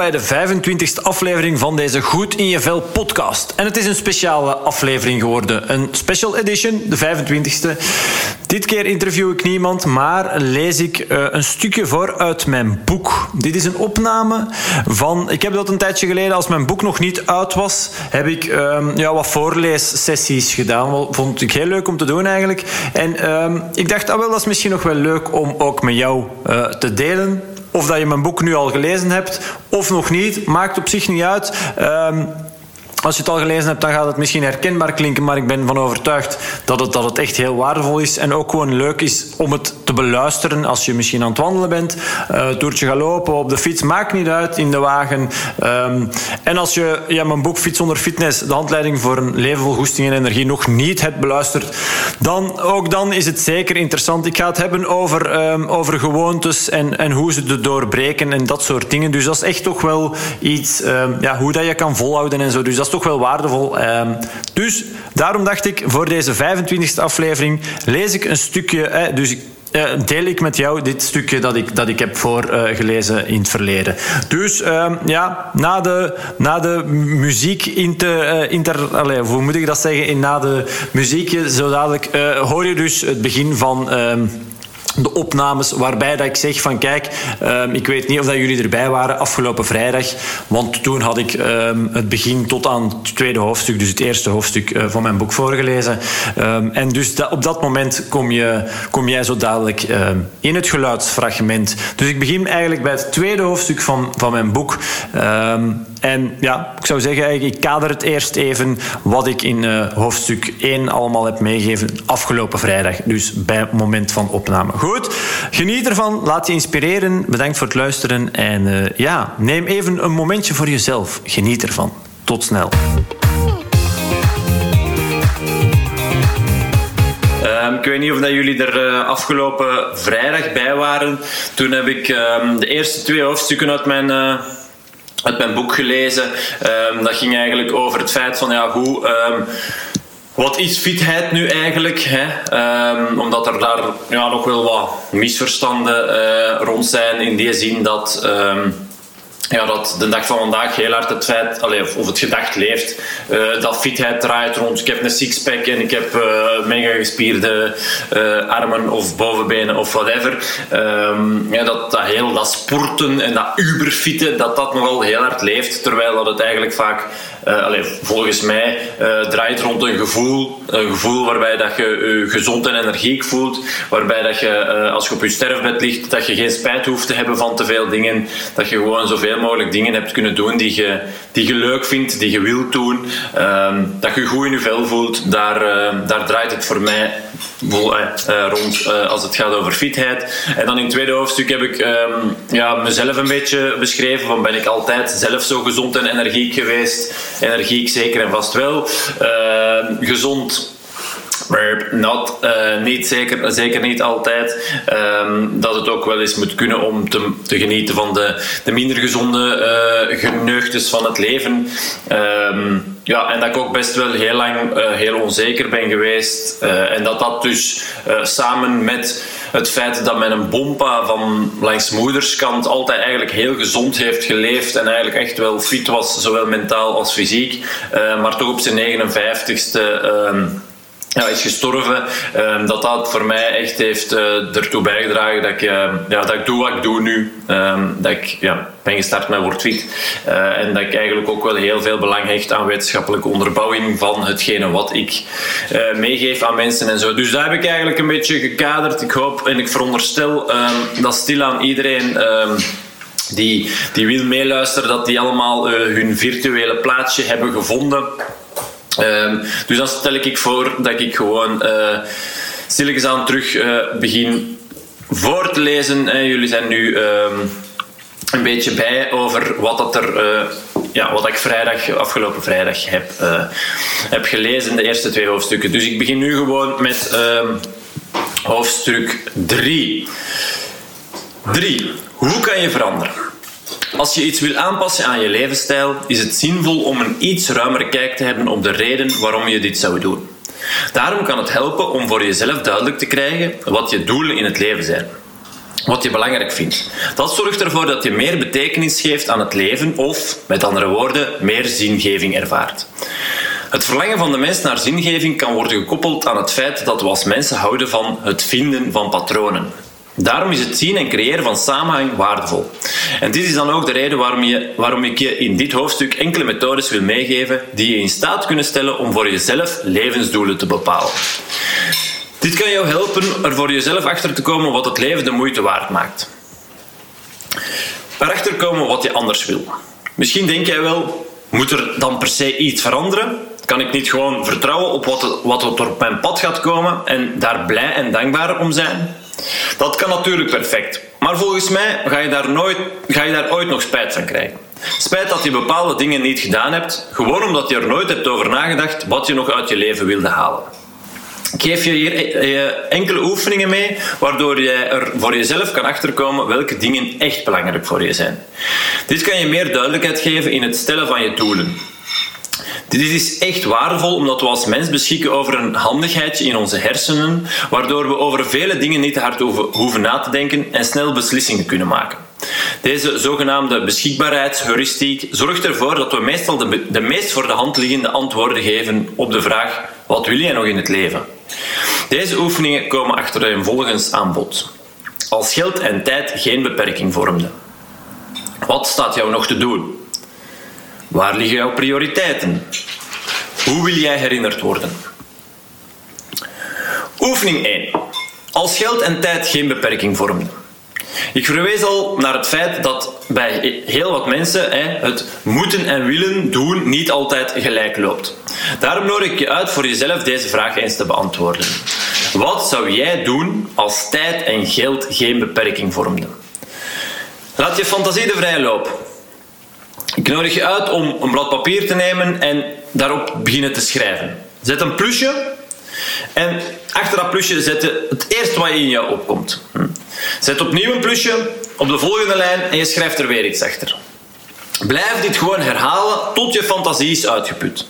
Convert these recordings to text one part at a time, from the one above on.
Bij de 25e aflevering van deze Goed in je Vel podcast. En het is een speciale aflevering geworden, een special edition, de 25e. Dit keer interview ik niemand, maar lees ik uh, een stukje voor uit mijn boek. Dit is een opname van, ik heb dat een tijdje geleden, als mijn boek nog niet uit was, heb ik um, ja, wat voorleessessies gedaan. Vond ik heel leuk om te doen eigenlijk. En um, ik dacht, ah, wel, dat is misschien nog wel leuk om ook met jou uh, te delen of dat je mijn boek nu al gelezen hebt of nog niet, maakt op zich niet uit. Um, als je het al gelezen hebt, dan gaat het misschien herkenbaar klinken, maar ik ben van overtuigd dat het, dat het echt heel waardevol is en ook gewoon leuk is om het te beluisteren als je misschien aan het wandelen bent, uh, toertje gaat lopen, op de fiets, maakt niet uit, in de wagen. Um, en als je ja, mijn boek Fiets zonder fitness, de handleiding voor een leven vol goesting en energie, nog niet hebt beluisterd, dan, ook dan is het zeker interessant. Ik ga het hebben over, um, over gewoontes en, en hoe ze het doorbreken en dat soort dingen. Dus dat is echt toch wel iets, um, ja, hoe dat je kan volhouden en zo. Dus dat toch wel waardevol. Um, dus daarom dacht ik, voor deze 25e aflevering lees ik een stukje. Eh, dus ik uh, deel ik met jou dit stukje dat ik, dat ik heb voorgelezen uh, in het verleden. Dus uh, ja, na de, na de muziek inter, uh, inter allez, hoe moet ik dat zeggen? In, na de muziek, zo dadelijk, hoor je dus het begin van ehm, de opnames waarbij dat ik zeg van kijk, um, ik weet niet of dat jullie erbij waren afgelopen vrijdag, want toen had ik um, het begin tot aan het tweede hoofdstuk, dus het eerste hoofdstuk uh, van mijn boek voorgelezen. Um, en dus op dat moment kom, je, kom jij zo dadelijk in het geluidsfragment. Dus ik begin eigenlijk bij het tweede hoofdstuk van, van mijn boek. En ja, ik zou zeggen, ik kader het eerst even wat ik in uh, hoofdstuk 1 allemaal heb meegegeven afgelopen vrijdag, dus bij het moment van opname. Goed, geniet ervan, laat je inspireren. Bedankt voor het luisteren en uh, ja, neem even een momentje voor jezelf. Geniet ervan. Tot snel. Um, ik weet niet of jullie er uh, afgelopen vrijdag bij waren. Toen heb ik um, de eerste twee hoofdstukken uit mijn, uit mijn boek gelezen. Um, dat ging eigenlijk over het feit van ja, hoe wat is fitheid nu eigenlijk? Hè? Um, omdat er daar ja, nog wel wat misverstanden uh, rond zijn in die zin dat. Ja, dat de dag van vandaag heel hard het feit, of het gedacht leeft, uh, dat fitheid draait rond. Ik heb een sixpack en ik heb uh, mega gespierde uh, armen of bovenbenen of whatever. Um, ja, dat, dat heel dat sporten en dat uberfitte, dat dat nogal heel hard leeft. Terwijl dat het eigenlijk vaak, allez, volgens mij, draait rond een gevoel. Een gevoel waarbij dat je je gezond en energiek voelt. Waarbij dat je, als je op je sterfbed ligt, dat je geen spijt hoeft te hebben van te veel dingen. Dat je gewoon zoveel mogelijk dingen hebt kunnen doen die je, die je leuk vindt, die je wilt doen. Um, dat je goed in je vel voelt, daar, uh, daar draait het voor mij vol, uh, rond uh, als het gaat over fitheid. En dan in het tweede hoofdstuk heb ik um, ja, mezelf een beetje beschreven. Van ben ik altijd zelf zo gezond en energiek geweest? Energiek zeker en vast wel. Ehm, gezond not, uh, niet zeker, zeker niet altijd. Um, dat het ook wel eens moet kunnen om te, te genieten van de, de minder gezonde uh, geneugtes van het leven. Um, ja, en dat ik ook best wel heel lang uh, heel onzeker ben geweest. en dat dat dus samen met het feit dat mijn bompa van langs moederskant altijd eigenlijk heel gezond heeft geleefd en eigenlijk echt wel fit was, zowel mentaal als fysiek, maar toch op zijn 59ste ja, is gestorven. Um, dat dat voor mij echt heeft uh, ertoe bijgedragen dat ik, uh, ja, dat ik doe wat ik doe nu. Um, dat ik ja, ben gestart met WordFit. Uh, en dat ik eigenlijk ook wel heel veel belang hecht aan wetenschappelijke onderbouwing van hetgene wat ik meegeef aan mensen en zo. Dus daar heb ik eigenlijk een beetje gekaderd. Ik hoop en ik veronderstel dat stilaan iedereen die, die wil meeluisteren, dat die allemaal hun virtuele plaatsje hebben gevonden Um, dus dan stel ik voor dat ik gewoon uh, aan terug uh, begin voor te lezen. En jullie zijn nu um, een beetje bij over wat, dat er, uh, ja, wat ik vrijdag, afgelopen vrijdag heb, heb gelezen, de eerste twee hoofdstukken. Dus ik begin nu gewoon met um, hoofdstuk 3. 3. Hoe kan je veranderen? Als je iets wil aanpassen aan je levensstijl, is het zinvol om een iets ruimere kijk te hebben op de reden waarom je dit zou doen. Daarom kan het helpen om voor jezelf duidelijk te krijgen wat je doelen in het leven zijn. wat je belangrijk vindt. Dat zorgt ervoor dat je meer betekenis geeft aan het leven of, met andere woorden, meer zingeving ervaart. Het verlangen van de mens naar zingeving kan worden gekoppeld aan het feit dat we als mensen houden van het vinden van patronen. Daarom is het zien en creëren van samenhang waardevol. En dit is dan ook de reden waarom, je, waarom ik je in dit hoofdstuk enkele methodes wil meegeven die je in staat kunnen stellen om voor jezelf levensdoelen te bepalen. Dit kan jou helpen er voor jezelf achter te komen wat het leven de moeite waard maakt. Erachter komen wat je anders wil. Misschien denk jij wel, moet er dan per se iets veranderen? Kan ik niet gewoon vertrouwen op wat, wat er op mijn pad gaat komen en daar blij en dankbaar om zijn? Dat kan natuurlijk perfect. Maar volgens mij ga je daar, nooit, ga je daar ooit nog spijt van krijgen. Spijt dat je bepaalde dingen niet gedaan hebt, gewoon omdat je er nooit hebt over nagedacht wat je nog uit je leven wilde halen. Ik geef je hier eh, enkele oefeningen mee, waardoor je er voor jezelf kan achterkomen welke dingen echt belangrijk voor je zijn. Dit kan je meer duidelijkheid geven in het stellen van je doelen. Dit is echt waardevol omdat we als mens beschikken over een handigheidje in onze hersenen, waardoor we over vele dingen niet te hard hoeven na te denken en snel beslissingen kunnen maken. Deze zogenaamde beschikbaarheidsheuristiek zorgt ervoor dat we meestal de, de meest voor de hand liggende antwoorden geven op de vraag: wat wil jij nog in het leven? Deze oefeningen komen achter volgens aan bod. Als geld en tijd geen beperking vormden. Wat staat jou nog te doen? Waar liggen jouw prioriteiten? Hoe wil jij herinnerd worden? Oefening 1. Als geld en tijd geen beperking vormden. Ik verwees al naar het feit dat bij heel wat mensen het moeten en willen doen niet altijd gelijk loopt. Daarom nodig ik je uit voor jezelf deze vraag eens te beantwoorden. Wat zou jij doen als tijd en geld geen beperking vormden? Laat je fantasie de vrije loop. Ik nodig je uit om een blad papier te nemen en daarop beginnen te schrijven. Zet een plusje en achter dat plusje zet je het eerste wat in jou opkomt. Hm. Zet opnieuw een plusje op de volgende lijn en je schrijft er weer iets achter. Blijf dit gewoon herhalen tot je fantasie is uitgeput.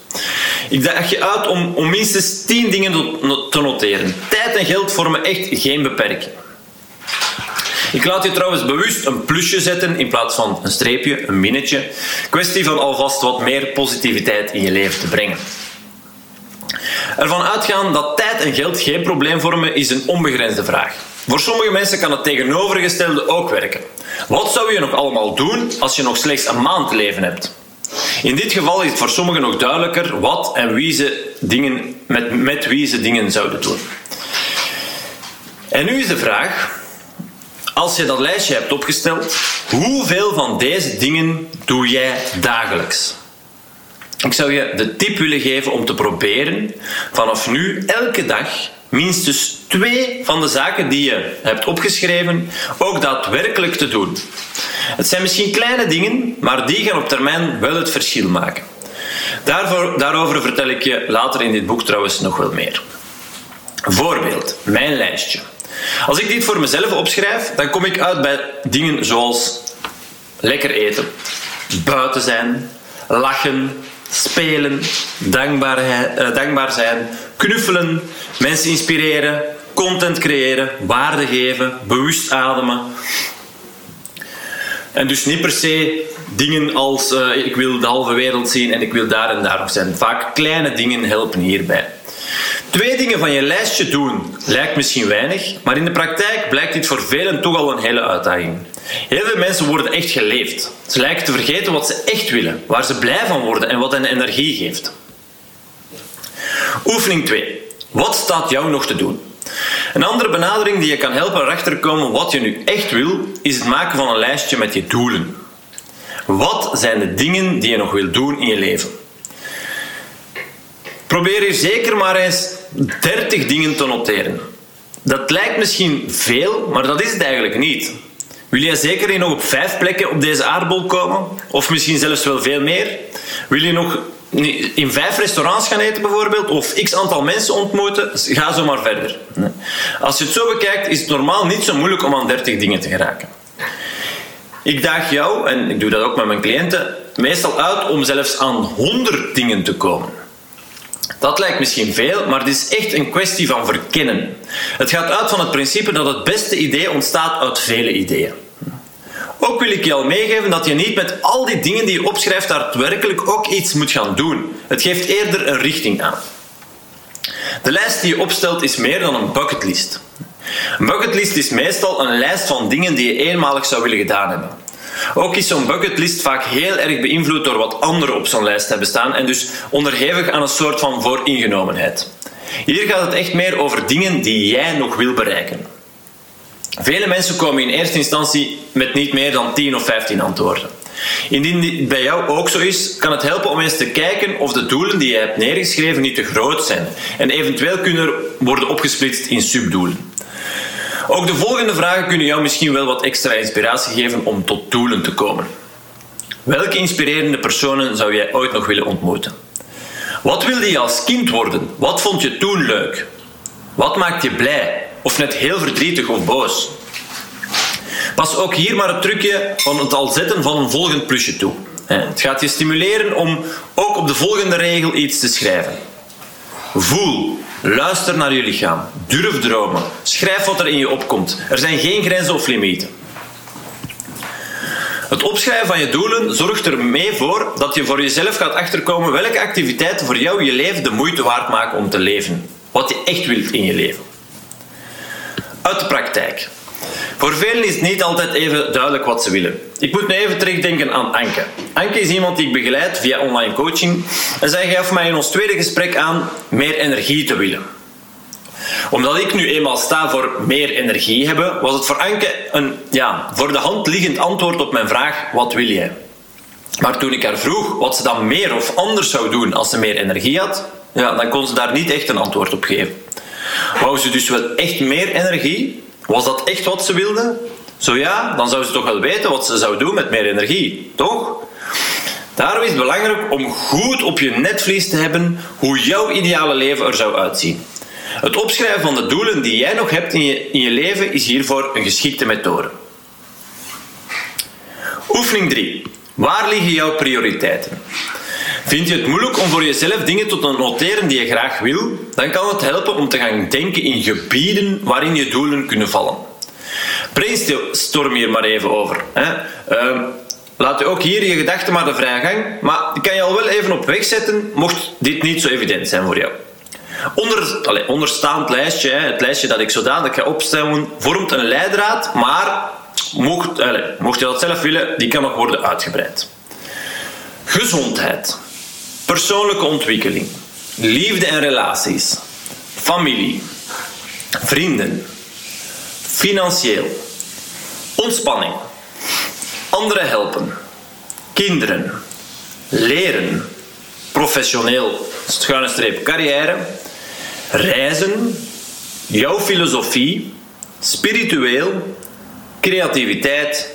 Ik daag je uit om, om minstens 10 dingen te noteren. Tijd en geld vormen echt geen beperking. Ik laat je trouwens bewust een plusje zetten in plaats van een streepje, een minnetje. Kwestie van alvast wat meer positiviteit in je leven te brengen. Ervan uitgaan dat tijd en geld geen probleem vormen is een onbegrensde vraag. Voor sommige mensen kan het tegenovergestelde ook werken. Wat zou je nog allemaal doen als je nog slechts een maand te leven hebt? In dit geval is het voor sommigen nog duidelijker wat en wie ze dingen, met, met wie ze dingen zouden doen. En nu is de vraag: als je dat lijstje hebt opgesteld, hoeveel van deze dingen doe jij dagelijks? Ik zou je de tip willen geven om te proberen vanaf nu elke dag minstens twee van de zaken die je hebt opgeschreven ook daadwerkelijk te doen. Het zijn misschien kleine dingen, maar die gaan op termijn wel het verschil maken. Daarvoor, daarover vertel ik je later in dit boek trouwens nog wel meer. Voorbeeld, mijn lijstje. Als ik dit voor mezelf opschrijf, dan kom ik uit bij dingen zoals lekker eten, buiten zijn, lachen, spelen, dankbaar, dankbaar zijn, knuffelen, mensen inspireren, content creëren, waarde geven, bewust ademen. En dus niet per se dingen als uh, ik wil de halve wereld zien en ik wil daar en daar nog zijn. Vaak kleine dingen helpen hierbij. Twee dingen van je lijstje doen lijkt misschien weinig, maar in de praktijk blijkt dit voor velen toch al een hele uitdaging. Heel veel mensen worden echt geleefd. Ze lijken te vergeten wat ze echt willen, waar ze blij van worden en wat hen energie geeft. Oefening 2. Wat staat jou nog te doen? Een andere benadering die je kan helpen erachter komen wat je nu echt wil, is het maken van een lijstje met je doelen. Wat zijn de dingen die je nog wil doen in je leven? Probeer hier zeker maar eens 30 dingen te noteren. Dat lijkt misschien veel, maar dat is het eigenlijk niet. Wil je zeker niet nog op vijf plekken op deze aardbol komen? Of misschien zelfs wel veel meer? Wil je nog in vijf restaurants gaan eten bijvoorbeeld? Of x aantal mensen ontmoeten? Ga zo maar verder. Als je het zo bekijkt, is het normaal niet zo moeilijk om aan 30 dingen te geraken. Ik daag jou, en ik doe dat ook met mijn cliënten, meestal uit om zelfs aan 100 dingen te komen. Dat lijkt misschien veel, maar het is echt een kwestie van verkennen. Het gaat uit van het principe dat het beste idee ontstaat uit vele ideeën. Ook wil ik je al meegeven dat je niet met al die dingen die je opschrijft daadwerkelijk ook iets moet gaan doen. Het geeft eerder een richting aan. De lijst die je opstelt is meer dan een bucketlist. Een bucketlist is meestal een lijst van dingen die je eenmalig zou willen gedaan hebben. Ook is zo'n bucketlist vaak heel erg beïnvloed door wat anderen op zo'n lijst hebben staan en dus onderhevig aan een soort van vooringenomenheid. Hier gaat het echt meer over dingen die jij nog wil bereiken. Vele mensen komen in eerste instantie met niet meer dan 10 of 15 antwoorden. Indien dit bij jou ook zo is, kan het helpen om eens te kijken of de doelen die je hebt neergeschreven niet te groot zijn en eventueel kunnen worden opgesplitst in subdoelen. Ook de volgende vragen kunnen jou misschien wel wat extra inspiratie geven om tot doelen te komen. Welke inspirerende personen zou jij ooit nog willen ontmoeten? Wat wilde je als kind worden? Wat vond je toen leuk? Wat maakt je blij? Of net heel verdrietig of boos? Pas ook hier maar het trucje van het al zetten van een volgend plusje toe. Het gaat je stimuleren om ook op de volgende regel iets te schrijven. Voel, luister naar je lichaam, durf dromen, schrijf wat er in je opkomt. Er zijn geen grenzen of limieten. Het opschrijven van je doelen zorgt er mee voor dat je voor jezelf gaat achterkomen welke activiteiten voor jou je leven de moeite waard maken om te leven. Wat je echt wilt in je leven. Uit de praktijk. Voor velen is het niet altijd even duidelijk wat ze willen. Ik moet nu even terugdenken aan Anke. Anke is iemand die ik begeleid via online coaching en zij gaf mij in ons tweede gesprek aan meer energie te willen. Omdat ik nu eenmaal sta voor meer energie hebben, was het voor Anke een ja, voor de hand liggend antwoord op mijn vraag: wat wil jij? Maar toen ik haar vroeg wat ze dan meer of anders zou doen als ze meer energie had, ja, dan kon ze daar niet echt een antwoord op geven. Wou ze dus wel echt meer energie? Was dat echt wat ze wilde? Zo ja, dan zou ze toch wel weten wat ze zou doen met meer energie, toch? Daarom is het belangrijk om goed op je netvlies te hebben hoe jouw ideale leven er zou uitzien. Het opschrijven van de doelen die jij nog hebt in je, in je leven is hiervoor een geschikte methode. Oefening 3. Waar liggen jouw prioriteiten? Vind je het moeilijk om voor jezelf dingen te noteren die je graag wil? Dan kan het helpen om te gaan denken in gebieden waarin je doelen kunnen vallen. Brainstorm hier maar even over. Hè. Uh, laat je ook hier je gedachten maar de vrije gang, maar ik kan je al wel even op weg zetten, mocht dit niet zo evident zijn voor jou. Onder, allez, onderstaand lijstje, het lijstje dat ik zodanig ga opstellen, vormt een leidraad, maar mocht, allez, mocht je dat zelf willen, die kan nog worden uitgebreid. Gezondheid. Persoonlijke ontwikkeling, liefde en relaties, familie, vrienden, financieel, ontspanning, anderen helpen, kinderen, leren, professioneel, schuine streep carrière, reizen, jouw filosofie, spiritueel, creativiteit,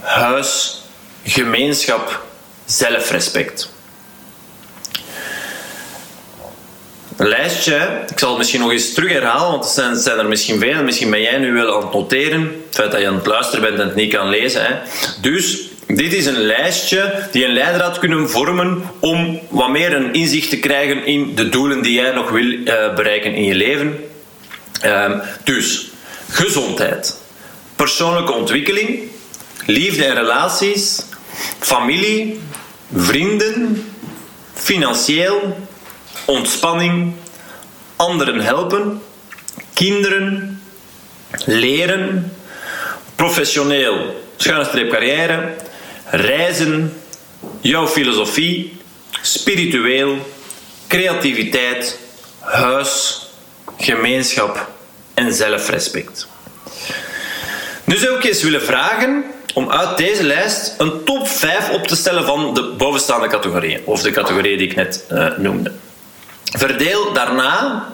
huis, gemeenschap, zelfrespect. een lijstje. Ik zal het misschien nog eens terug herhalen, want er zijn, zijn, er misschien veel. Misschien ben jij nu wel aan het noteren. Het feit dat je aan het luisteren bent en het niet kan lezen. Hè. Dus dit is een lijstje die een leidraad kunnen vormen om wat meer een inzicht te krijgen in de doelen die jij nog wil uh, bereiken in je leven. Uh, dus gezondheid, persoonlijke ontwikkeling, liefde en relaties, familie, vrienden, financieel, ontspanning, anderen helpen, kinderen, leren, professioneel, schuine carrière, reizen, jouw filosofie, spiritueel, creativiteit, huis, gemeenschap en zelfrespect. Nu zou ik eens willen vragen om uit deze lijst een top 5 op te stellen van de bovenstaande categorieën, of de categorieën die ik net uh, noemde. Verdeel daarna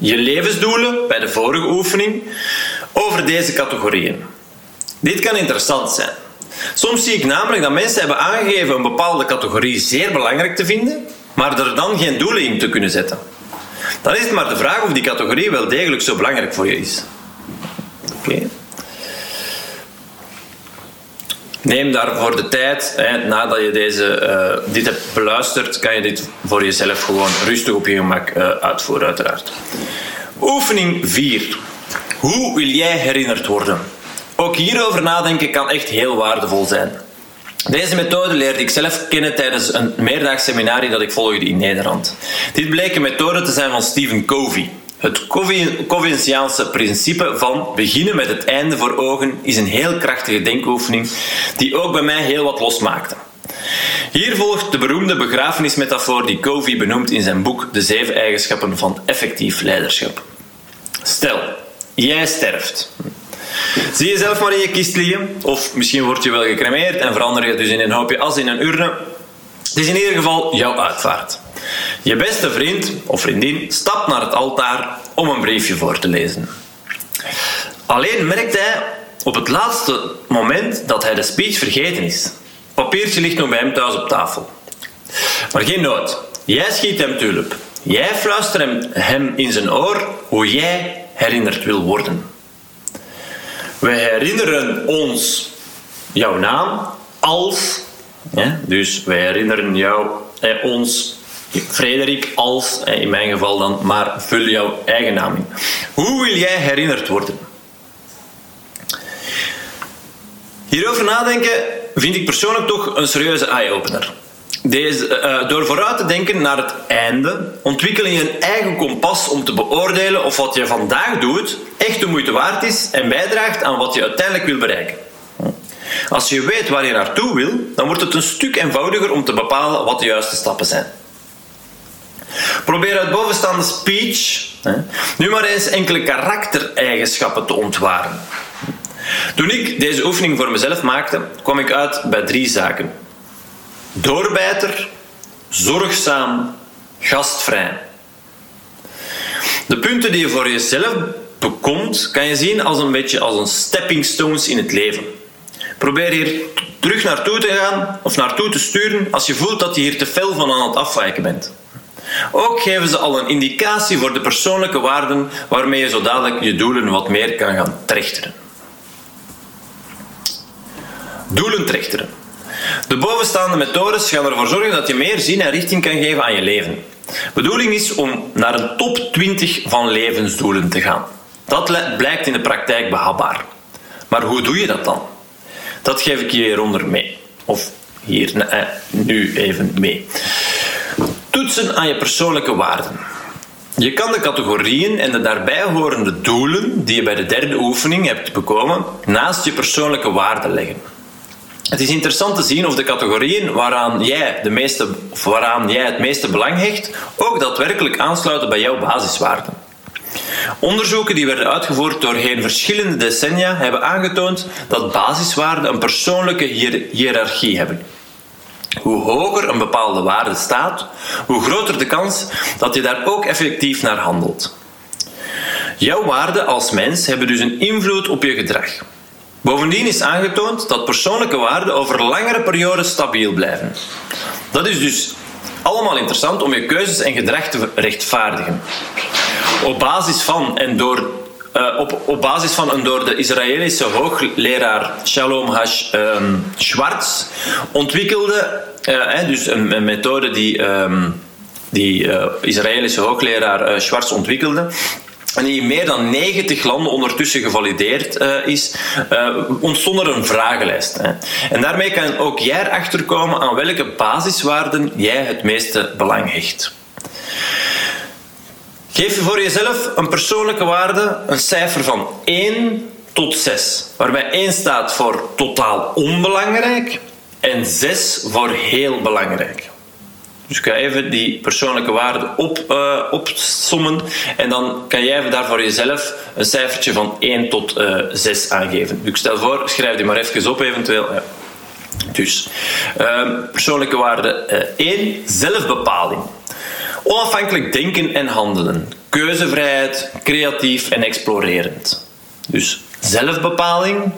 je levensdoelen bij de vorige oefening over deze categorieën. Dit kan interessant zijn. Soms zie ik namelijk dat mensen hebben aangegeven een bepaalde categorie zeer belangrijk te vinden, maar er dan geen doelen in te kunnen zetten. Dan is het maar de vraag of die categorie wel degelijk zo belangrijk voor je is. Oké. Neem daarvoor de tijd. Hè, nadat je deze, eh, dit hebt beluisterd, kan je dit voor jezelf gewoon rustig op je gemak uh, uitvoeren, uiteraard. Oefening 4. Hoe wil jij herinnerd worden? Ook hierover nadenken kan echt heel waardevol zijn. Deze methode leerde ik zelf kennen tijdens een meerdaags seminarie dat ik volgde in Nederland. Dit bleek een methode te zijn van Stephen Covey. Het Coveysiaanse principe van beginnen met het einde voor ogen is een heel krachtige denkoefening die ook bij mij heel wat losmaakte. Hier volgt de beroemde begrafenismetafoor die Covey benoemt in zijn boek De zeven eigenschappen van effectief leiderschap. Stel, jij sterft. Zie je zelf maar in je kist liggen, of misschien word je wel gecremeerd en verander je dus in een hoopje as in een urne. Het is in ieder geval jouw uitvaart. Je beste vriend of vriendin stapt naar het altaar om een briefje voor te lezen. Alleen merkt hij op het laatste moment dat hij de speech vergeten is. Papiertje ligt nog bij hem thuis op tafel. Maar geen nood. Jij schiet hem tulp. Jij fluistert hem in zijn oor hoe jij herinnerd wil worden. We herinneren ons jouw naam als, dus wij herinneren jou, eh, ons Frederik als, eh, in mijn geval dan, maar vul jouw eigen naam in. Hoe wil jij herinnerd worden? Hierover nadenken vind ik persoonlijk toch een serieuze eye-opener. Uh, door vooruit te denken naar het einde, ontwikkel je een eigen kompas om te beoordelen of wat je vandaag doet echt de moeite waard is en bijdraagt aan wat je uiteindelijk wil bereiken. Als je weet waar je naartoe wil, dan wordt het een stuk eenvoudiger om te bepalen wat de juiste stappen zijn. Probeer uit bovenstaande speech hè, nu maar eens enkele karaktereigenschappen te ontwaren. Toen ik deze oefening voor mezelf maakte, kwam ik uit bij drie zaken. Doorbijter, zorgzaam, gastvrij. De punten die je voor jezelf bekomt, kan je zien als een beetje als een stepping stones in het leven. Probeer hier terug naartoe te gaan of naartoe te sturen als je voelt dat je hier te fel van aan het afwijken bent. Ook geven ze al een indicatie voor de persoonlijke waarden waarmee je zo dadelijk je doelen wat meer kan gaan trechteren. Doelen trechteren. De bovenstaande methodes gaan ervoor zorgen dat je meer zin en richting kan geven aan je leven. Bedoeling is om naar een top 20 van levensdoelen te gaan. Dat blijkt in de praktijk behapbaar. Maar hoe doe je dat dan? Dat geef ik je hieronder mee. Of hier eh, nu even mee. Toetsen aan je persoonlijke waarden. Je kan de categorieën en de daarbij horende doelen die je bij de derde oefening hebt bekomen naast je persoonlijke waarden leggen. Het is interessant te zien of de categorieën waaraan jij, de meeste, of waaraan jij het meeste belang hecht ook daadwerkelijk aansluiten bij jouw basiswaarden. Onderzoeken die werden uitgevoerd doorheen verschillende decennia hebben aangetoond dat basiswaarden een persoonlijke hiërarchie hebben. Hoe hoger een bepaalde waarde staat, hoe groter de kans dat je daar ook effectief naar handelt. Jouw waarden als mens hebben dus een invloed op je gedrag. Bovendien is aangetoond dat persoonlijke waarden over langere perioden stabiel blijven. Dat is dus allemaal interessant om je keuzes en gedrag te rechtvaardigen. Op basis van en door uh, op, op basis van een door de Israëlische hoogleraar Shalom Hash um, Schwartz ontwikkelde, uh, dus een, methode die, um, die uh, Israëlische hoogleraar Schwartz ontwikkelde, en die in meer dan 90 landen ondertussen gevalideerd uh, is, uh, ontstond er een vragenlijst. Hè. En daarmee kan ook jij erachter komen aan welke basiswaarden jij het meeste belang hecht. Geef voor jezelf een persoonlijke waarde een cijfer van 1 tot 6, waarbij 1 staat voor totaal onbelangrijk en 6 voor heel belangrijk. Dus ik ga even die persoonlijke waarden op, uh, opsommen en dan kan jij daar voor jezelf een cijfertje van 1 tot uh, eh, 6 aangeven. Dus ik stel voor, schrijf die maar even op eventueel. Dus, uh, persoonlijke waarde 1, zelfbepaling. Onafhankelijk denken en handelen. Keuzevrijheid, creatief en explorerend. Dus zelfbepaling.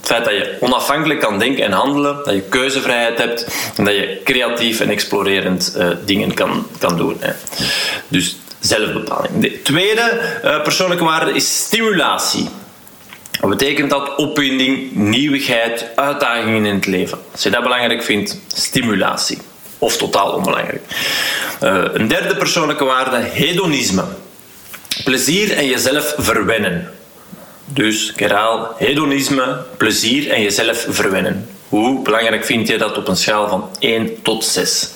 Het feit dat je onafhankelijk kan denken en handelen, dat je keuzevrijheid hebt en dat je creatief en explorerend uh, dingen kan, kan doen. Dus zelfbepaling. De tweede uh, persoonlijke waarde is stimulatie. Wat betekent dat? Opwinding, nieuwigheid, uitdagingen in het leven. Als je dat belangrijk vindt, stimulatie. Of totaal onbelangrijk. Uh, een derde persoonlijke waarde, hedonisme. Plezier en jezelf verwennen. Dus, herhaal, hedonisme, plezier en jezelf verwennen. Hoe belangrijk vind je dat op een schaal van 1 tot 6?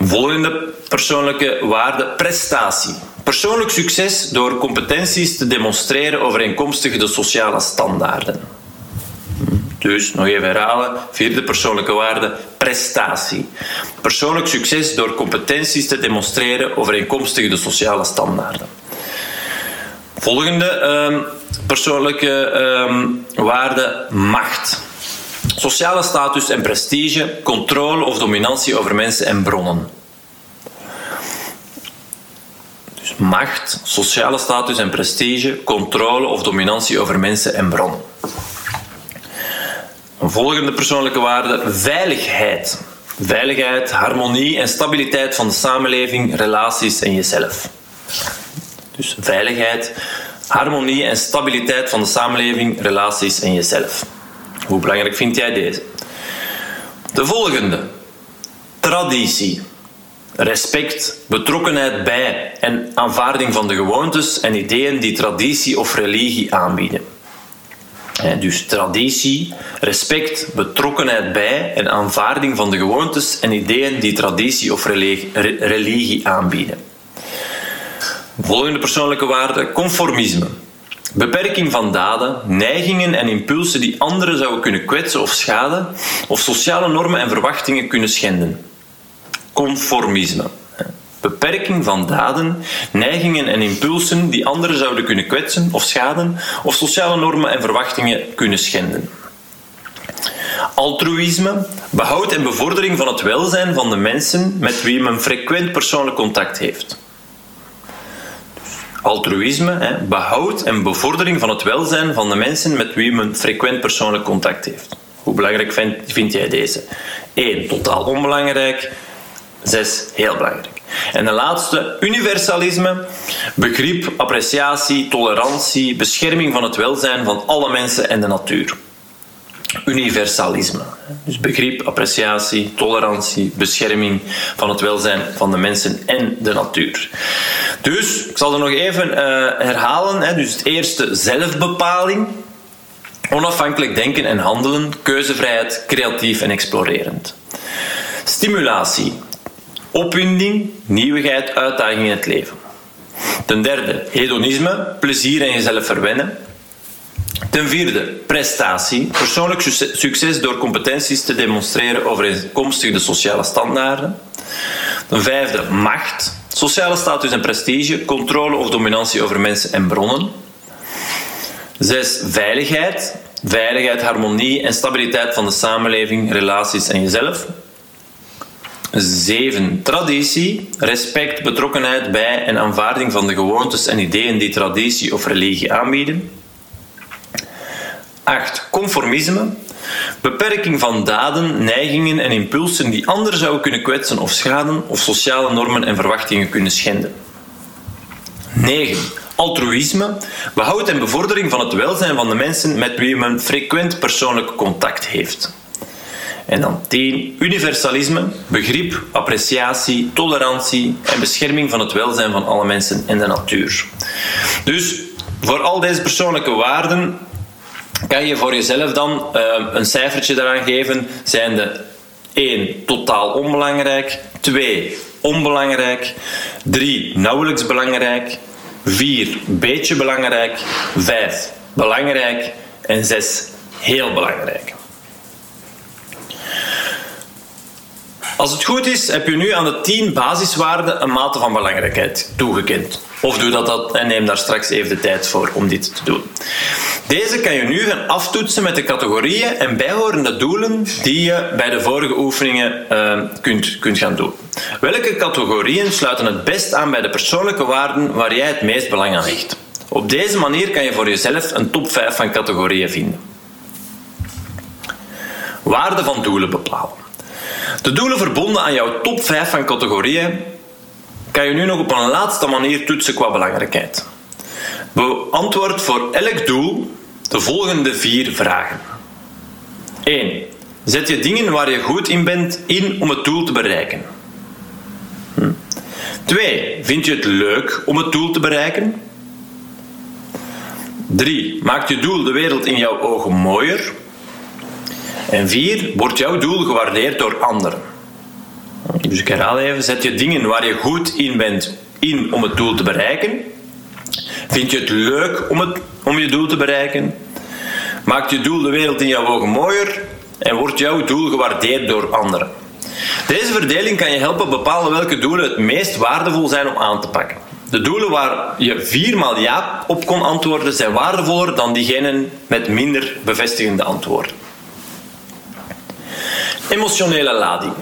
Volgende persoonlijke waarde, prestatie. Persoonlijk succes door competenties te demonstreren overeenkomstig de sociale standaarden. Dus, nog even herhalen, vierde persoonlijke waarde, prestatie. Persoonlijk succes door competenties te demonstreren overeenkomstig de sociale standaarden. Volgende um, persoonlijke um, waarde, macht. Sociale status en prestige, controle of dominantie over mensen en bronnen. Dus macht, sociale status en prestige, controle of dominantie over mensen en bronnen. Een volgende persoonlijke waarde, veiligheid. Veiligheid, harmonie en stabiliteit van de samenleving, relaties en jezelf. Dus veiligheid, harmonie en stabiliteit van de samenleving, relaties en jezelf. Hoe belangrijk vind jij deze? De volgende. Traditie. Respect, betrokkenheid bij en aanvaarding van de gewoontes en ideeën die traditie of religie aanbieden. Dus traditie, respect, betrokkenheid bij en aanvaarding van de gewoontes en ideeën die traditie of religie aanbieden. Volgende persoonlijke waarde: conformisme. Beperking van daden, neigingen en impulsen die anderen zouden kunnen kwetsen of schaden, of sociale normen en verwachtingen kunnen schenden. Conformisme. Beperking van daden, neigingen en impulsen die anderen zouden kunnen kwetsen of schaden, of sociale normen en verwachtingen kunnen schenden. Altruïsme, behoud en bevordering van het welzijn van de mensen met wie men frequent persoonlijk contact heeft altruïsme, hè, behoud en bevordering van het welzijn van de mensen met wie men frequent persoonlijk contact heeft. Hoe belangrijk vind, vind jij deze? 1. Totaal onbelangrijk. 6. Heel belangrijk. En de laatste, universalisme. Begrip, appreciatie, tolerantie, bescherming van het welzijn van alle mensen en de natuur universalisme. Dus begrip, appreciatie, tolerantie, bescherming van het welzijn van de mensen en de natuur. Dus, ik zal er nog even uh, herhalen. Hè. Dus het eerste, zelfbepaling. Onafhankelijk denken en handelen, keuzevrijheid, creatief en explorerend. Stimulatie, opwinding, nieuwigheid, uitdaging in het leven. Ten derde, hedonisme, plezier en jezelf verwennen. Ten vierde, prestatie. Persoonlijk succes door competenties te demonstreren overeenkomstig de sociale standaarden. Ten vijfde, macht. Sociale status en prestige, controle of dominantie over mensen en bronnen. Zes, veiligheid. Veiligheid, harmonie en stabiliteit van de samenleving, relaties en jezelf. 7. Traditie, respect, betrokkenheid bij en aanvaarding van de gewoontes en ideeën die traditie of religie aanbieden. 8. Conformisme. Beperking van daden, neigingen en impulsen die anderen zouden kunnen kwetsen of schaden of sociale normen en verwachtingen kunnen schenden. 9. Altruïsme. Behoud en bevordering van het welzijn van de mensen met wie men frequent persoonlijk contact heeft. En dan 10. Universalisme. Begrip, appreciatie, tolerantie en bescherming van het welzijn van alle mensen en de natuur. Dus voor al deze persoonlijke waarden kan je voor jezelf dan uh, een cijfertje eraan geven, zijn de 1 totaal onbelangrijk, 2 onbelangrijk, 3 nauwelijks belangrijk, 4 beetje belangrijk, 5 belangrijk. En 6 heel belangrijk. Als het goed is, heb je nu aan de 10 basiswaarden een mate van belangrijkheid toegekend. Of doe dat, dat en neem daar straks even de tijd voor om dit te doen. Deze kan je nu gaan aftoetsen met de categorieën en bijhorende doelen die je bij de vorige oefeningen uh, kunt, kunt gaan doen. Welke categorieën sluiten het best aan bij de persoonlijke waarden waar jij het meest belang aan hecht? Op deze manier kan je voor jezelf een top 5 van categorieën vinden. Waarde van doelen bepalen. De doelen verbonden aan jouw top 5 van categorieën kan je nu nog op een laatste manier toetsen qua belangrijkheid. Beantwoord voor elk doel de volgende vier vragen. 1. Zet je dingen waar je goed in bent in om het doel te bereiken. 2. Hm. Vind je het leuk om het doel te bereiken? 3. Maakt je doel de wereld in jouw ogen mooier? En 4. Wordt jouw doel gewaardeerd door anderen? Dus ik herhaal even. Zet je dingen waar je goed in bent in om het doel te bereiken? Vind je het leuk om, het, om je doel te bereiken? Maakt je doel de wereld in jouw ogen mooier? En wordt jouw doel gewaardeerd door anderen? Deze verdeling kan je helpen bepalen welke doelen het meest waardevol zijn om aan te pakken. De doelen waar je viermaal ja op kon antwoorden zijn waardevoller dan diegenen met minder bevestigende antwoorden. Emotionele lading.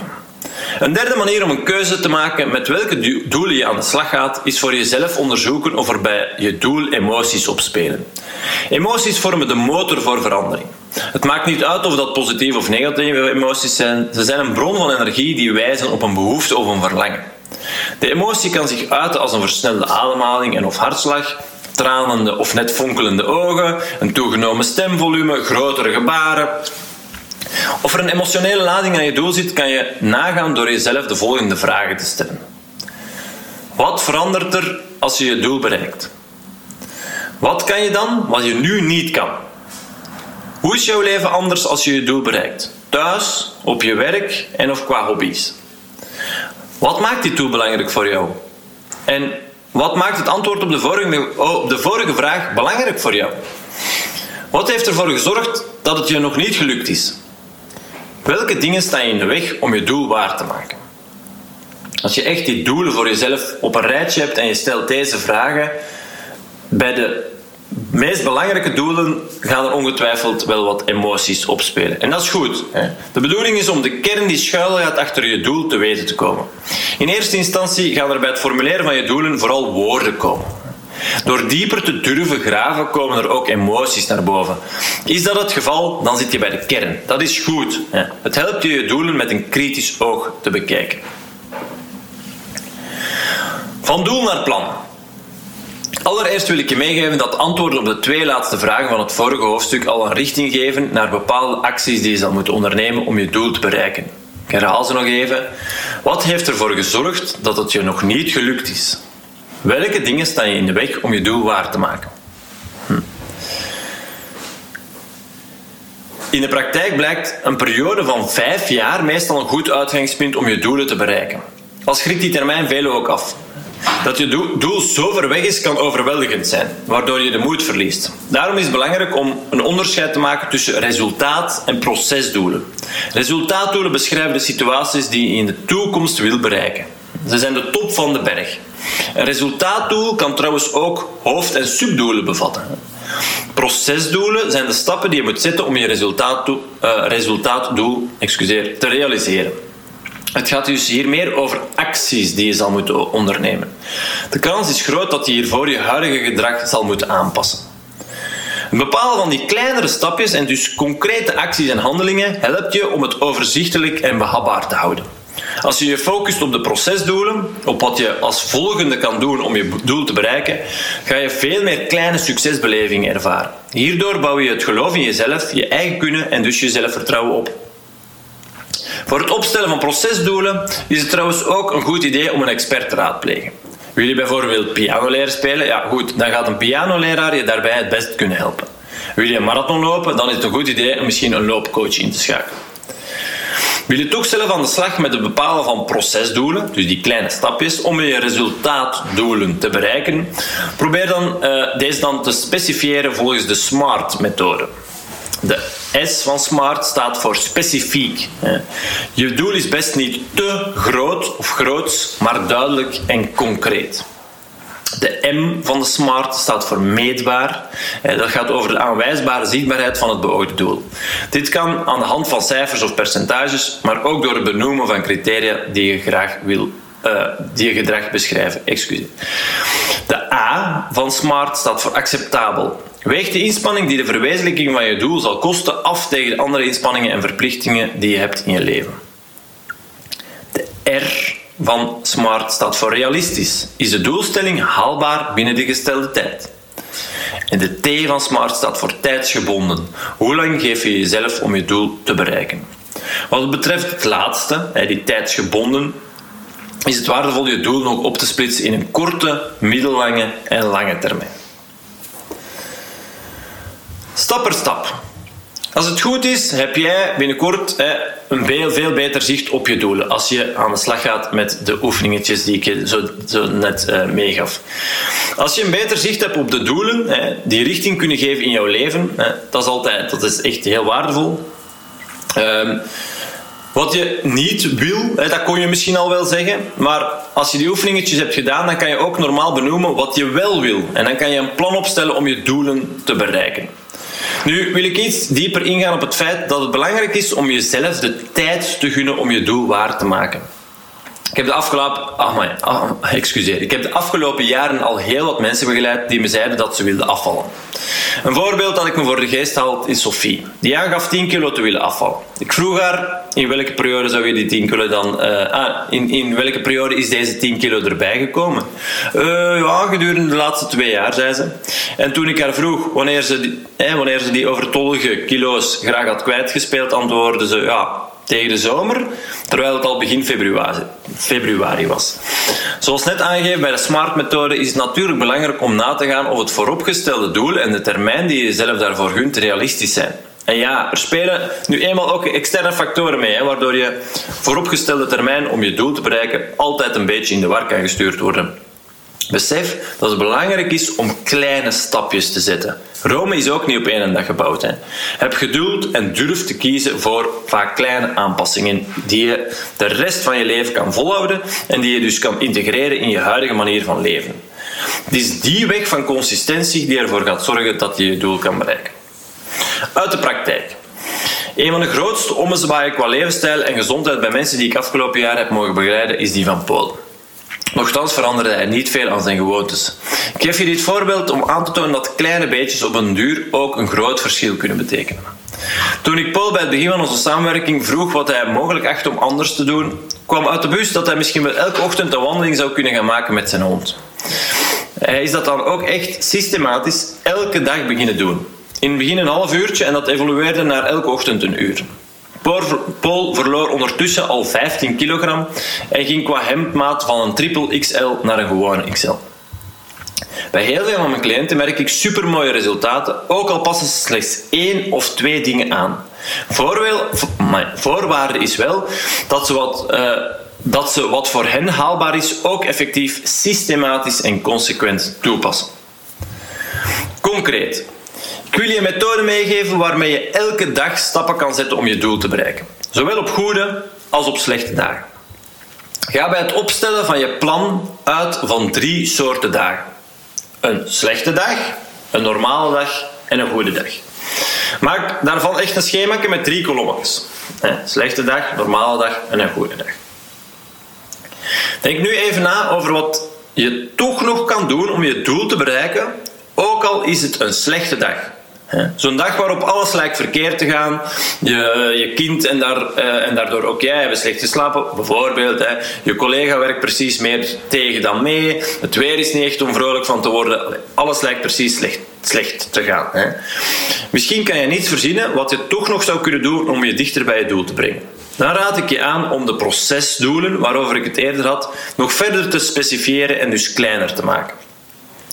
Een derde manier om een keuze te maken met welke doelen je aan de slag gaat, is voor jezelf onderzoeken of er bij je doel emoties opspelen. Emoties vormen de motor voor verandering. Het maakt niet uit of dat positieve of negatieve emoties zijn, ze zijn een bron van energie die wijzen op een behoefte of een verlangen. De emotie kan zich uiten als een versnelde ademhaling en of hartslag, tranende of net fonkelende ogen, een toegenomen stemvolume, grotere gebaren, of er een emotionele lading aan je doel zit, kan je nagaan door jezelf de volgende vragen te stellen. Wat verandert er als je je doel bereikt? Wat kan je dan wat je nu niet kan? Hoe is jouw leven anders als je je doel bereikt? Thuis, op je werk en of qua hobby's? Wat maakt dit doel belangrijk voor jou? En wat maakt het antwoord op de vorige, op de vorige vraag belangrijk voor jou? Wat heeft ervoor gezorgd dat het je nog niet gelukt is? Welke dingen staan je in de weg om je doel waar te maken? Als je echt die doelen voor jezelf op een rijtje hebt en je stelt deze vragen, bij de meest belangrijke doelen gaan er ongetwijfeld wel wat emoties opspelen. En dat is goed. Hè? De bedoeling is om de kern die schuilgaat achter je doel te weten te komen. In eerste instantie gaan er bij het formuleren van je doelen vooral woorden komen. Door dieper te durven graven komen er ook emoties naar boven. Is dat het geval, dan zit je bij de kern. Dat is goed. Het helpt je je doelen met een kritisch oog te bekijken. Van doel naar plan. Allereerst wil ik je meegeven dat antwoorden op de twee laatste vragen van het vorige hoofdstuk al een richting geven naar bepaalde acties die je zal moeten ondernemen om je doel te bereiken. Ik herhaal ze nog even. Wat heeft ervoor gezorgd dat het je nog niet gelukt is? Welke dingen staan je in de weg om je doel waar te maken? Hm. In de praktijk blijkt een periode van vijf jaar meestal een goed uitgangspunt om je doelen te bereiken. Al schrikt die termijn velen ook af. Dat je doel zo ver weg is, kan overweldigend zijn, waardoor je de moed verliest. Daarom is het belangrijk om een onderscheid te maken tussen resultaat- en procesdoelen. Resultaatdoelen beschrijven de situaties die je in de toekomst wil bereiken. Ze zijn de top van de berg. Een resultaatdoel kan trouwens ook hoofd- en subdoelen bevatten. Procesdoelen zijn de stappen die je moet zetten om je resultaatdoel, uh, resultaatdoel excuseer, te realiseren. Het gaat dus hier meer over acties die je zal moeten ondernemen. De kans is groot dat je hiervoor je huidige gedrag zal moeten aanpassen. Een bepalen van die kleinere stapjes en dus concrete acties en handelingen helpt je om het overzichtelijk en behapbaar te houden. Als je je focust op de procesdoelen, op wat je als volgende kan doen om je doel te bereiken, ga je veel meer kleine succesbelevingen ervaren. Hierdoor bouw je het geloof in jezelf, je eigen kunnen en dus je zelfvertrouwen op. Voor het opstellen van procesdoelen is het trouwens ook een goed idee om een expert te raadplegen. Wil je bijvoorbeeld piano leren spelen? Ja, goed, dan gaat een pianoleraar je daarbij het best kunnen helpen. Wil je een marathon lopen? Dan is het een goed idee om misschien een loopcoach in te schakelen. Wil je toch zelf aan de slag met het bepalen van procesdoelen, dus die kleine stapjes, om je resultaatdoelen te bereiken? Probeer dan uh, deze dan te specifieren volgens de SMART-methode. De S van SMART staat voor specifiek. Je doel is best niet te groot of groots, maar duidelijk en concreet. De M van de SMART staat voor meetbaar. Dat gaat over de aanwijsbare zichtbaarheid van het beoogde doel. Dit kan aan de hand van cijfers of percentages, maar ook door het benoemen van criteria die je graag wil uh, die je gedrag beschrijven. Excuseer. De A van SMART staat voor acceptabel. Weeg de inspanning die de verwezenlijking van je doel zal kosten af tegen de andere inspanningen en verplichtingen die je hebt in je leven. De R van SMART staat voor realistisch. Is de doelstelling haalbaar binnen de gestelde tijd? En de T van SMART staat voor tijdsgebonden. Hoe lang geef je jezelf om je doel te bereiken? Wat betreft het laatste, die tijdsgebonden, is het waardevol je doel nog op te splitsen in een korte, middellange en lange termijn. Stap per stap. Als het goed is, heb jij binnenkort een veel, beter zicht op je doelen. Als je aan de slag gaat met de oefeningetjes die ik je zo, zo net uh, meegaf. Als je een beter zicht hebt op de doelen, die richting kunnen geven in jouw leven, dat is altijd, dat is echt heel waardevol. Ehm, wat je niet wil, dat kon je misschien al wel zeggen, maar als je die oefeningetjes hebt gedaan, dan kan je ook normaal benoemen wat je wel wil. En dan kan je een plan opstellen om je doelen te bereiken. Nu wil ik iets dieper ingaan op het feit dat het belangrijk is om jezelf de tijd te gunnen om je doel waar te maken. Ik heb de afgelopen, ah, maar, ah, ik heb de afgelopen jaren al heel wat mensen begeleid die me zeiden dat ze wilden afvallen. Een voorbeeld dat ik me voor de geest haal is Sophie. Die aangaf 10 kilo te willen afvallen. Ik vroeg haar in welke periode zou je die 10 kilo dan. Uh, ah, in, in welke periode is deze 10 kilo erbij gekomen? Uh, ja, gedurende de laatste twee jaar, zei ze. En toen ik haar vroeg wanneer ze die, eh, wanneer ze die overtollige kilo's graag had kwijtgespeeld, antwoordde ze ja, tegen de zomer, terwijl het al begin februari, februari was. Zoals net aangegeven bij de SMART-methode is het natuurlijk belangrijk om na te gaan of het vooropgestelde doel en de termijn die je zelf daarvoor gunt realistisch zijn. En ja, er spelen nu eenmaal ook externe factoren mee, hè, waardoor je vooropgestelde termijn om je doel te bereiken altijd een beetje in de war kan gestuurd worden. Besef dat het belangrijk is om kleine stapjes te zetten. Rome is ook niet op één dag gebouwd. Hè. Heb geduld en durf te kiezen voor vaak kleine aanpassingen die je de rest van je leven kan volhouden en die je dus kan integreren in je huidige manier van leven. Het is die weg van consistentie die ervoor gaat zorgen dat je je doel kan bereiken. Uit de praktijk. Een van de grootste ommezwaaien qua levensstijl en gezondheid bij mensen die ik afgelopen jaar heb mogen begeleiden is die van Paul. Nochtans veranderde hij niet veel aan zijn gewoontes. Ik geef je dit voorbeeld om aan te tonen dat kleine beetjes op een duur ook een groot verschil kunnen betekenen. Toen ik Paul bij het begin van onze samenwerking vroeg wat hij mogelijk achtte om anders te doen, kwam uit de bus dat hij misschien wel elke ochtend een wandeling zou kunnen gaan maken met zijn hond. Hij is dat dan ook echt systematisch elke dag beginnen doen. In het begin een half uurtje en dat evolueerde naar elke ochtend een uur. Paul verloor ondertussen al 15 kilogram en ging qua hemdmaat van een triple XL naar een gewone XL. Bij heel veel van mijn cliënten merk ik supermooie resultaten, ook al passen ze slechts één of twee dingen aan. voorwaarde is wel dat ze wat, uh, dat ze wat voor hen haalbaar is ook effectief systematisch en consequent toepassen. Concreet. Ik wil je een methode meegeven waarmee je elke dag stappen kan zetten om je doel te bereiken. Zowel op goede als op slechte dagen. Ga bij het opstellen van je plan uit van drie soorten dagen. Een slechte dag, een normale dag en een goede dag. Maak daarvan echt een schema met drie kolommetjes. Slechte dag, normale dag en een goede dag. Denk nu even na over wat je toch nog kan doen om je doel te bereiken, ook al is het een slechte dag. Zo'n dag waarop alles lijkt verkeerd te gaan, je, je kind en, daar, eh, en daardoor ook jij hebben slecht geslapen, bijvoorbeeld. Hè. Je collega werkt precies meer tegen dan mee, het weer is niet echt om vrolijk van te worden, alles lijkt precies slecht, slecht te gaan. Hè. Misschien kan je niets verzinnen wat je toch nog zou kunnen doen om je dichter bij je doel te brengen. Dan raad ik je aan om de procesdoelen, waarover ik het eerder had, nog verder te specifieren en dus kleiner te maken.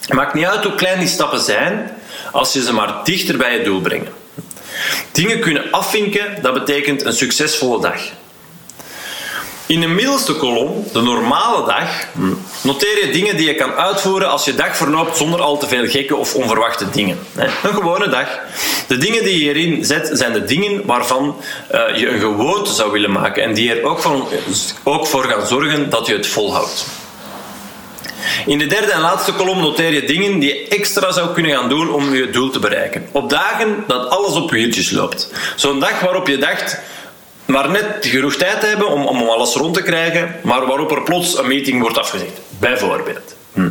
Het maakt niet uit hoe klein die stappen zijn, als je ze maar dichter bij je doel brengt. Dingen kunnen afvinken, dat betekent een succesvolle dag. In de middelste kolom, de normale dag, noteer je dingen die je kan uitvoeren als je dag verloopt zonder al te veel gekke of onverwachte dingen. Een gewone dag. De dingen die je hierin zet, zijn de dingen waarvan eh, je een gewoonte zou willen maken en die er ook, ook voor gaan zorgen dat je het volhoudt. In de derde en laatste kolom noteer je dingen die je extra zou kunnen gaan doen om je doel te bereiken. Op dagen dat alles op wieltjes loopt. Zo'n dag waarop je dacht maar net genoeg tijd te hebben om, om alles rond te krijgen, maar waarop er plots een meeting wordt afgezegd. Bijvoorbeeld. Hm.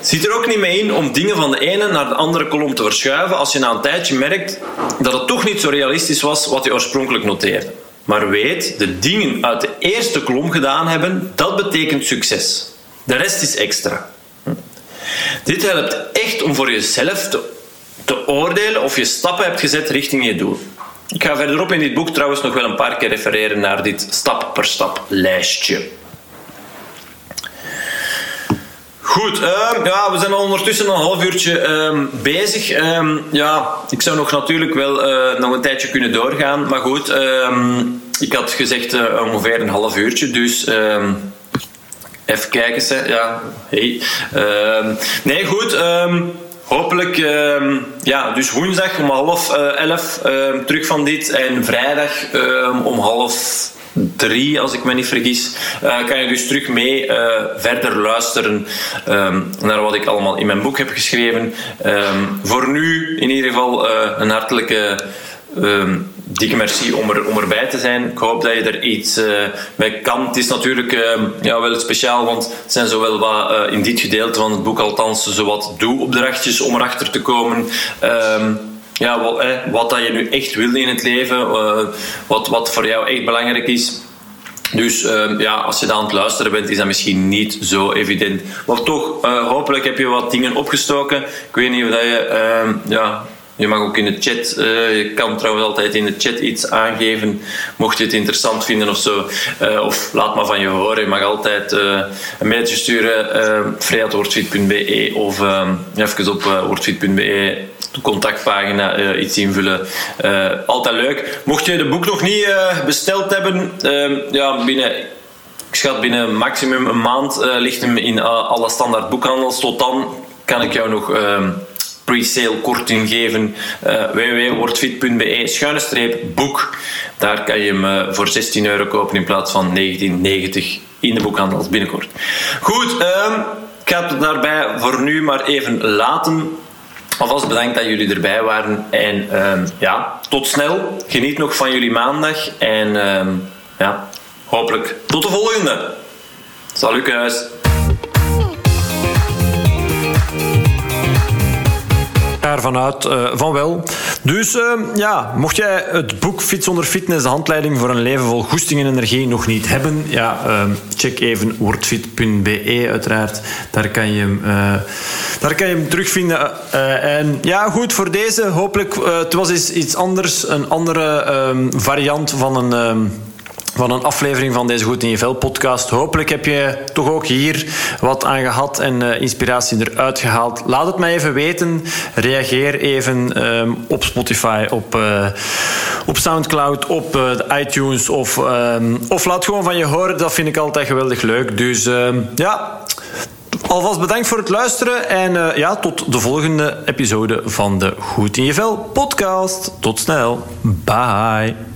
Zit er ook niet mee in om dingen van de ene naar de andere kolom te verschuiven als je na een tijdje merkt dat het toch niet zo realistisch was wat je oorspronkelijk noteerde. Maar weet, de dingen uit de eerste kolom gedaan hebben, dat betekent succes. De rest is extra. Dit helpt echt om voor jezelf te, oordelen of je stappen hebt gezet richting je doel. Ik ga verderop in dit boek trouwens nog wel een paar keer refereren naar dit stap per stap lijstje. Goed, uh, ja, we zijn al ondertussen een half uurtje uh, bezig. Uh, ja, ik zou nog natuurlijk wel uh, nog een tijdje kunnen doorgaan. Maar goed, ehm, ik had gezegd uh, ongeveer een half uurtje. Dus even kijken. Ze. Ja, hey. nee, goed. Hopelijk, ja, dus woensdag om half elf terug van dit. En vrijdag om half drie, als ik me niet vergis, uh, kan je dus terug mee uh, verder luisteren naar wat ik allemaal in mijn boek heb geschreven. Voor nu in ieder geval uh, een hartelijke dikke merci om, er, om erbij te zijn. Ik hoop dat je er iets mee kan. Het is natuurlijk ja, wel speciaal, want het zijn zowel wat in dit gedeelte van het boek althans zowat doe-opdrachtjes om erachter te komen ja, wat, wat dat je nu echt wil in het leven, uh, wat, wat voor jou echt belangrijk is. Dus uh, ja, als je dan aan het luisteren bent, is dat misschien niet zo evident. Maar toch, hopelijk heb je wat dingen opgestoken. Ik weet niet of dat je ehm, ja, je mag ook in de chat, uh, je kan trouwens altijd in de chat iets aangeven, mocht je het interessant vinden of zo. Uh, of laat maar van je horen. Je mag altijd uh, een mailtje sturen, uh, of even op uh, de contactpagina iets invullen. altijd leuk. Mocht je de boek nog niet besteld hebben, ja, binnen ik schat binnen maximum een maand ligt hem in alle standaard boekhandels. Tot dan kan ik jou nog pre-sale korting geven. Uh, www.wordfit.be schuine streep boek. Daar kan je hem uh, voor 16 euro kopen in plaats van 19,90 in de boekhandel binnenkort. Goed, um, ik ga het daarbij voor nu maar even laten. Alvast bedankt dat jullie erbij waren. En um, ja, tot snel. Geniet nog van jullie maandag. En um, ja, hopelijk tot de volgende. Salut. Ervan uit uh, van wel. Dus uh, ja, mocht jij het boek Fit zonder fitness, de handleiding voor een leven vol goesting en energie nog niet hebben, ja, uh, check even wordfit.be uiteraard. Daar kan je hem, daar kan je hem terugvinden. en ja, goed, voor deze hopelijk, het was iets anders, een andere um, variant van een... Van een aflevering van deze Goed in je Vel podcast. Hopelijk heb je toch ook hier wat aan gehad en uh, inspiratie eruit gehaald. Laat het mij even weten. Reageer even um, op Spotify, op, uh, op Soundcloud, op uh, iTunes of, um, of laat gewoon van je horen. Dat vind ik altijd geweldig leuk. Dus um, ja, alvast bedankt voor het luisteren en ja, tot de volgende episode van de Goed in je Vel podcast. Tot snel. Bye.